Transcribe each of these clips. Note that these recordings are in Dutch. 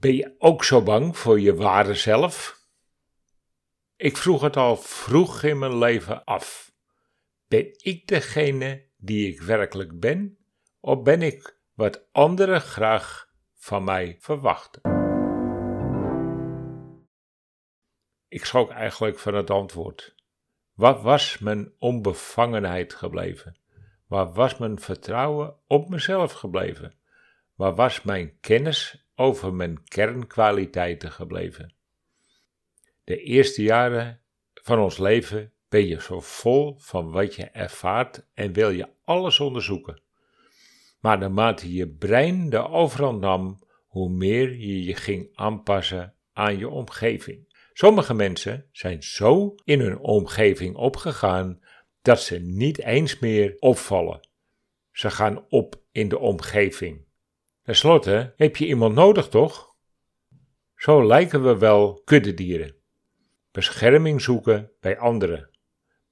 Ben je ook zo bang voor je ware zelf? Ik vroeg het al vroeg in mijn leven af. Ben ik degene die ik werkelijk ben, of ben ik wat anderen graag van mij verwachten? Ik schrok eigenlijk van het antwoord. Wat was mijn onbevangenheid gebleven? Waar was mijn vertrouwen op mezelf gebleven? Waar was mijn kennis over mijn kernkwaliteiten gebleven? De eerste jaren van ons leven ben je zo vol van wat je ervaart en wil je alles onderzoeken. Maar naarmate je brein de overhand nam, hoe meer je je ging aanpassen aan je omgeving. Sommige mensen zijn zo in hun omgeving opgegaan dat ze niet eens meer opvallen. Ze gaan op in de omgeving. Ten slotte heb je iemand nodig, toch? Zo lijken we wel kuddedieren. Bescherming zoeken bij anderen,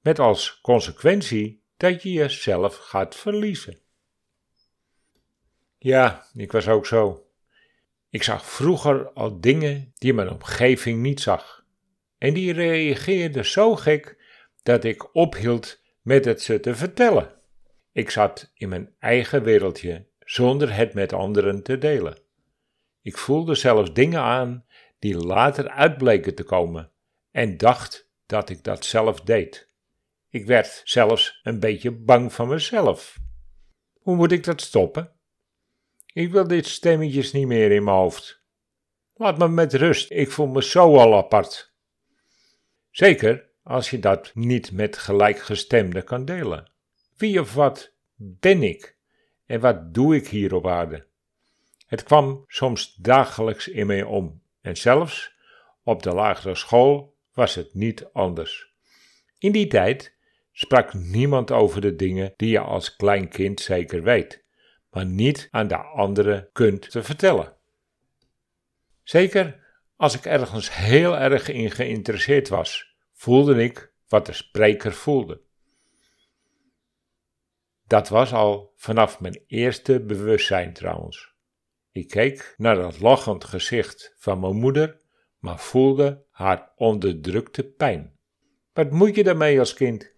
met als consequentie dat je jezelf gaat verliezen. Ja, ik was ook zo. Ik zag vroeger al dingen die mijn omgeving niet zag. En die reageerden zo gek dat ik ophield met het ze te vertellen. Ik zat in mijn eigen wereldje zonder het met anderen te delen. Ik voelde zelfs dingen aan die later uitbleken te komen en dacht dat ik dat zelf deed. Ik werd zelfs een beetje bang van mezelf. Hoe moet ik dat stoppen? Ik wil dit stemmetjes niet meer in mijn hoofd. Laat me met rust, ik voel me zo al apart. Zeker als je dat niet met gelijkgestemden kan delen. Wie of wat ben ik en wat doe ik hier op aarde? Het kwam soms dagelijks in mij om en zelfs op de lagere school was het niet anders. In die tijd sprak niemand over de dingen die je als klein kind zeker weet, maar niet aan de anderen kunt te vertellen. Zeker als ik ergens heel erg in geïnteresseerd was, voelde ik wat de spreker voelde. Dat was al vanaf mijn eerste bewustzijn trouwens. Ik keek naar dat lachend gezicht van mijn moeder, maar voelde haar onderdrukte pijn. Wat moet je daarmee als kind?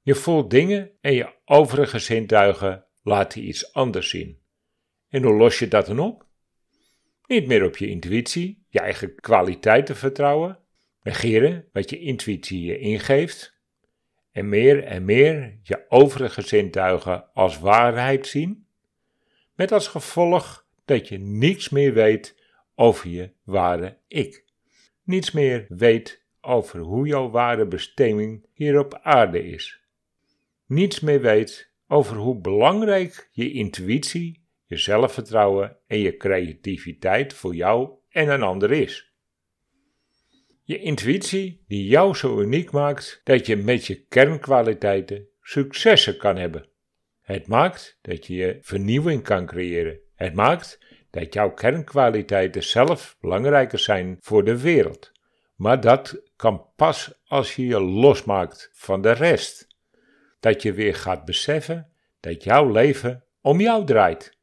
Je voelt dingen en je overige zintuigen laten iets anders zien. En hoe los je dat dan op? Niet meer op je intuïtie, je eigen kwaliteiten vertrouwen, negeren wat je intuïtie je ingeeft, en meer en meer je overige zintuigen als waarheid zien, met als gevolg dat je niets meer weet over je ware ik. Niets meer weet over hoe jouw ware bestemming hier op aarde is. Niets meer weet over hoe belangrijk je intuïtie, je zelfvertrouwen en je creativiteit voor jou en een ander is. Je intuïtie die jou zo uniek maakt dat je met je kernkwaliteiten successen kan hebben. Het maakt dat je vernieuwing kan creëren. Het maakt dat jouw kernkwaliteiten zelf belangrijker zijn voor de wereld. Maar dat kan pas als je je losmaakt van de rest. Dat je weer gaat beseffen dat jouw leven om jou draait.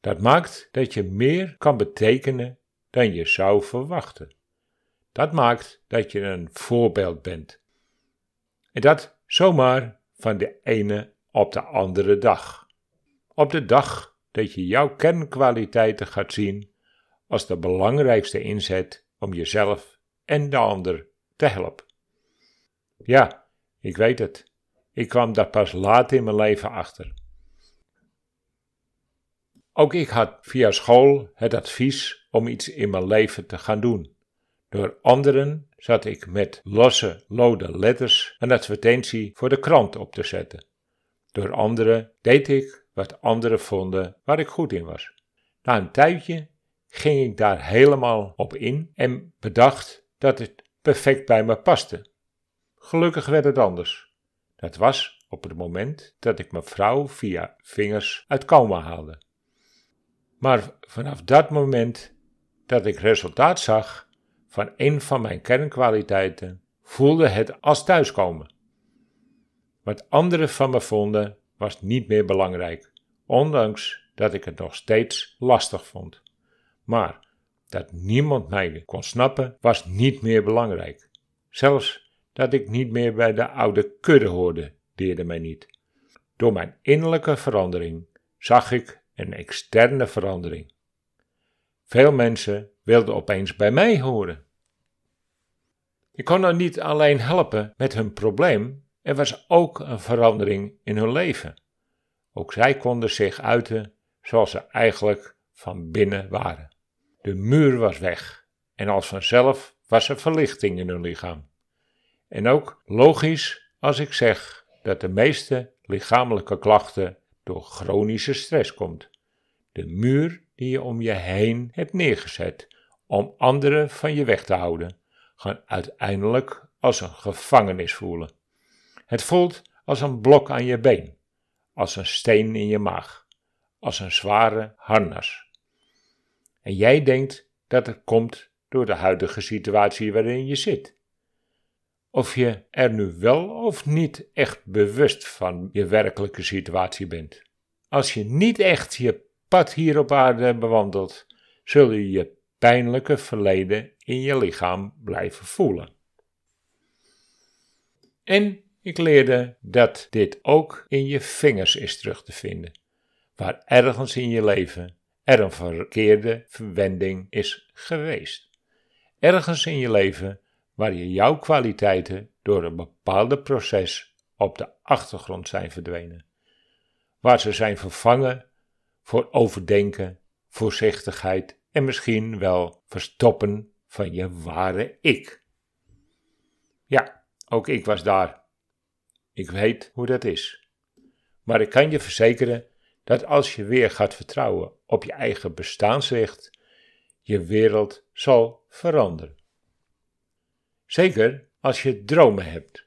Dat maakt dat je meer kan betekenen dan je zou verwachten. Dat maakt dat je een voorbeeld bent. En dat zomaar van de ene op de andere dag. Op de dag dat je jouw kernkwaliteiten gaat zien als de belangrijkste inzet om jezelf en de ander te helpen. Ja, ik weet het. Ik kwam daar pas laat in mijn leven achter. Ook ik had via school het advies om iets in mijn leven te gaan doen. Door anderen zat ik met losse, lode letters een advertentie voor de krant op te zetten. Door anderen deed ik wat anderen vonden waar ik goed in was. Na een tijdje ging ik daar helemaal op in en bedacht dat het perfect bij me paste. Gelukkig werd het anders. Dat was op het moment dat ik mijn vrouw via vingers uit coma haalde. Maar vanaf dat moment dat ik resultaat zag, van een van mijn kernkwaliteiten voelde het als thuiskomen. Wat anderen van me vonden was niet meer belangrijk, ondanks dat ik het nog steeds lastig vond. Maar dat niemand mij kon snappen was niet meer belangrijk. Zelfs dat ik niet meer bij de oude kudde hoorde, deerde mij niet. Door mijn innerlijke verandering zag ik een externe verandering. Veel mensen wilden opeens bij mij horen. Ik kon nou niet alleen helpen met hun probleem, er was ook een verandering in hun leven. Ook zij konden zich uiten zoals ze eigenlijk van binnen waren. De muur was weg en als vanzelf was er verlichting in hun lichaam. En ook logisch als ik zeg dat de meeste lichamelijke klachten door chronische stress komt. De muur die je om je heen hebt neergezet om anderen van je weg te houden, gaan uiteindelijk als een gevangenis voelen. Het voelt als een blok aan je been, als een steen in je maag, als een zware harnas. En jij denkt dat het komt door de huidige situatie waarin je zit. Of je er nu wel of niet echt bewust van je werkelijke situatie bent. Als je niet echt je pad hier op aarde bewandelt, zul je je pijnlijke verleden in je lichaam blijven voelen. En ik leerde dat dit ook in je vingers is terug te vinden, waar ergens in je leven er een verkeerde verwending is geweest. Ergens in je leven waar je jouw kwaliteiten door een bepaalde proces op de achtergrond zijn verdwenen, waar ze zijn vervangen voor overdenken, voorzichtigheid en misschien wel verstoppen van je ware ik. Ja, ook ik was daar. Ik weet hoe dat is. Maar ik kan je verzekeren dat als je weer gaat vertrouwen op je eigen bestaansrecht, je wereld zal veranderen. Zeker als je dromen hebt,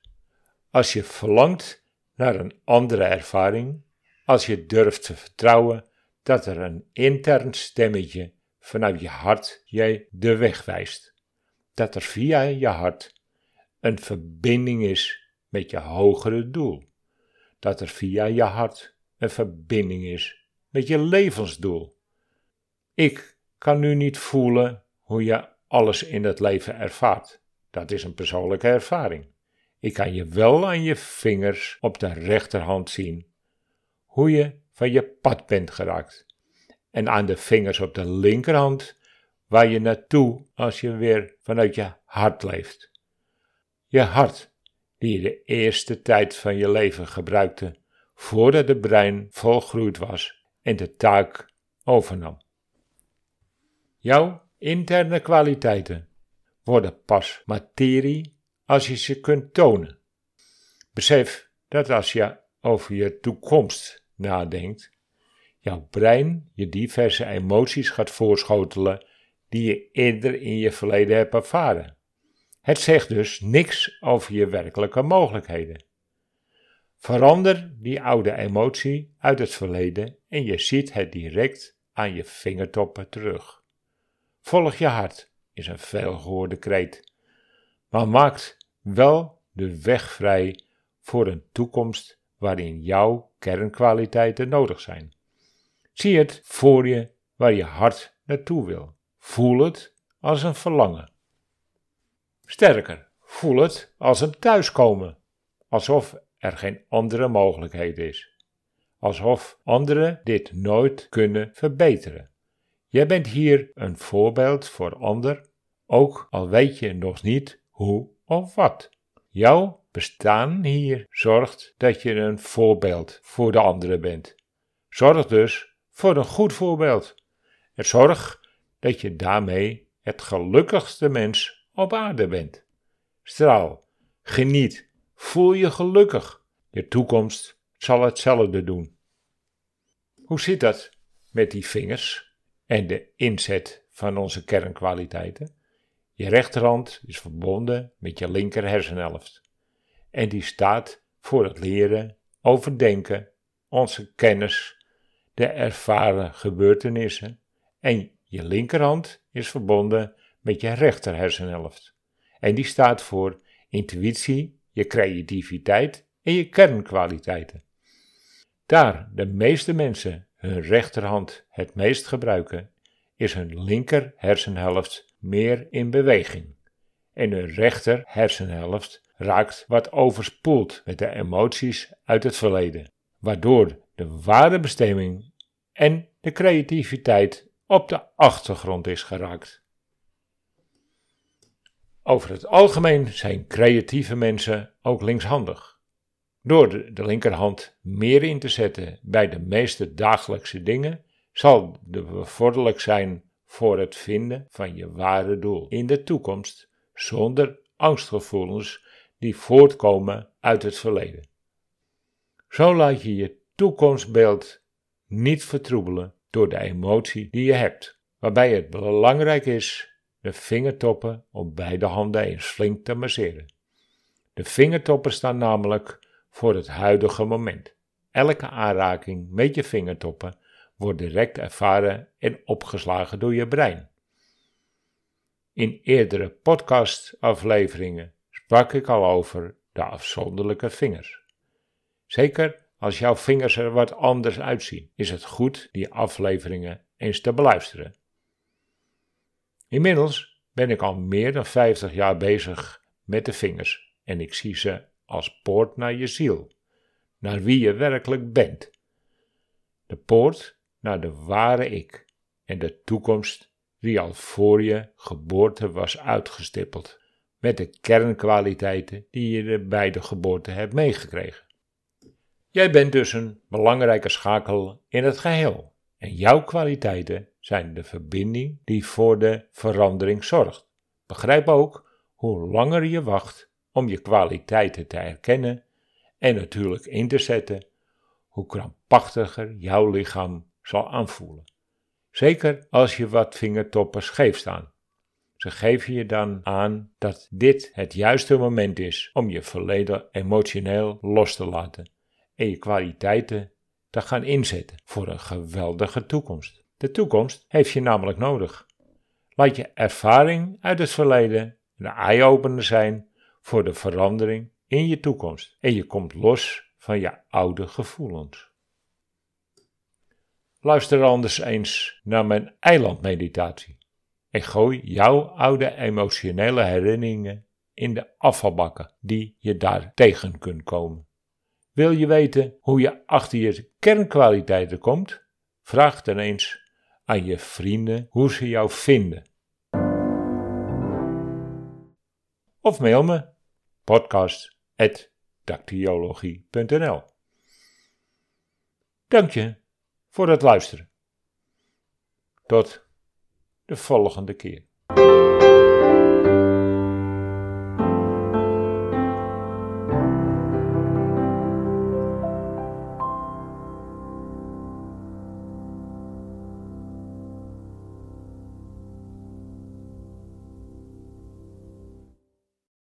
als je verlangt naar een andere ervaring, als je durft te vertrouwen dat er een intern stemmetje vanuit je hart jij de weg wijst. Dat er via je hart een verbinding is met je hogere doel. Dat er via je hart een verbinding is met je levensdoel. Ik kan nu niet voelen hoe je alles in het leven ervaart. Dat is een persoonlijke ervaring. Ik kan je wel aan je vingers op de rechterhand zien hoe je van je pad bent geraakt en aan de vingers op de linkerhand waar je naartoe als je weer vanuit je hart leeft. Je hart, die je de eerste tijd van je leven gebruikte voordat het brein volgroeid was en de taak overnam. Jouw interne kwaliteiten worden pas materie als je ze kunt tonen. Besef dat als je over je toekomst nadenkt, jouw brein je diverse emoties gaat voorschotelen die je eerder in je verleden hebt ervaren. Het zegt dus niks over je werkelijke mogelijkheden. Verander die oude emotie uit het verleden en je ziet het direct aan je vingertoppen terug. Volg je hart is een veelgehoorde kreet, maar maakt wel de weg vrij voor een toekomst waarin jouw kernkwaliteiten nodig zijn. Zie het voor je waar je hart naartoe wil. Voel het als een verlangen. Sterker, voel het als een thuiskomen, alsof er geen andere mogelijkheid is. Alsof anderen dit nooit kunnen verbeteren. Jij bent hier een voorbeeld voor ander, ook al weet je nog niet hoe of wat. Jouw bestaan hier zorgt dat je een voorbeeld voor de anderen bent. Zorg dus voor een goed voorbeeld. En zorg dat je daarmee het gelukkigste mens op aarde bent. Straal, geniet, voel je gelukkig. Je toekomst zal hetzelfde doen. Hoe zit dat met die vingers en de inzet van onze kernkwaliteiten? Je rechterhand is verbonden met je linker hersenhelft. En die staat voor het leren, overdenken, onze kennis de ervaren gebeurtenissen en je linkerhand is verbonden met je rechter hersenhelft. En die staat voor intuïtie, je creativiteit en je kernkwaliteiten. Daar de meeste mensen hun rechterhand het meest gebruiken, is hun linker hersenhelft meer in beweging en hun rechter hersenhelft raakt wat overspoeld met de emoties uit het verleden, waardoor de ware bestemming en de creativiteit op de achtergrond is geraakt. Over het algemeen zijn creatieve mensen ook linkshandig. Door de, linkerhand meer in te zetten bij de meeste dagelijkse dingen, zal de bevorderlijk zijn voor het vinden van je ware doel in de toekomst, zonder angstgevoelens die voortkomen uit het verleden. Zo laat je je toekomstbeeld niet vertroebelen door de emotie die je hebt, waarbij het belangrijk is de vingertoppen op beide handen eens flink te masseren. De vingertoppen staan namelijk voor het huidige moment. Elke aanraking met je vingertoppen wordt direct ervaren en opgeslagen door je brein. In eerdere podcastafleveringen sprak ik al over de afzonderlijke vingers. Zeker als jouw vingers er wat anders uitzien, is het goed die afleveringen eens te beluisteren. Inmiddels ben ik al meer dan 50 jaar bezig met de vingers en ik zie ze als poort naar je ziel, naar wie je werkelijk bent. De poort naar de ware ik en de toekomst die al voor je geboorte was uitgestippeld, met de kernkwaliteiten die je bij de geboorte hebt meegekregen. Jij bent dus een belangrijke schakel in het geheel en jouw kwaliteiten zijn de verbinding die voor de verandering zorgt. Begrijp ook, hoe langer je wacht om je kwaliteiten te erkennen en natuurlijk in te zetten, hoe krampachtiger jouw lichaam zal aanvoelen. Zeker als je wat vingertoppen scheef staan. Ze geven je dan aan dat dit het juiste moment is om je verleden emotioneel los te laten en je kwaliteiten te gaan inzetten voor een geweldige toekomst. De toekomst heeft je namelijk nodig. Laat je ervaring uit het verleden een eye-opener zijn voor de verandering in je toekomst en je komt los van je oude gevoelens. Luister anders eens naar mijn eilandmeditatie en gooi jouw oude emotionele herinneringen in de afvalbakken die je daar tegen kunt komen. Wil je weten hoe je achter je kernkwaliteiten komt? Vraag dan eens aan je vrienden hoe ze jou vinden. Of mail me podcast.dactyologie.nl Dank je voor het luisteren. Tot de volgende keer.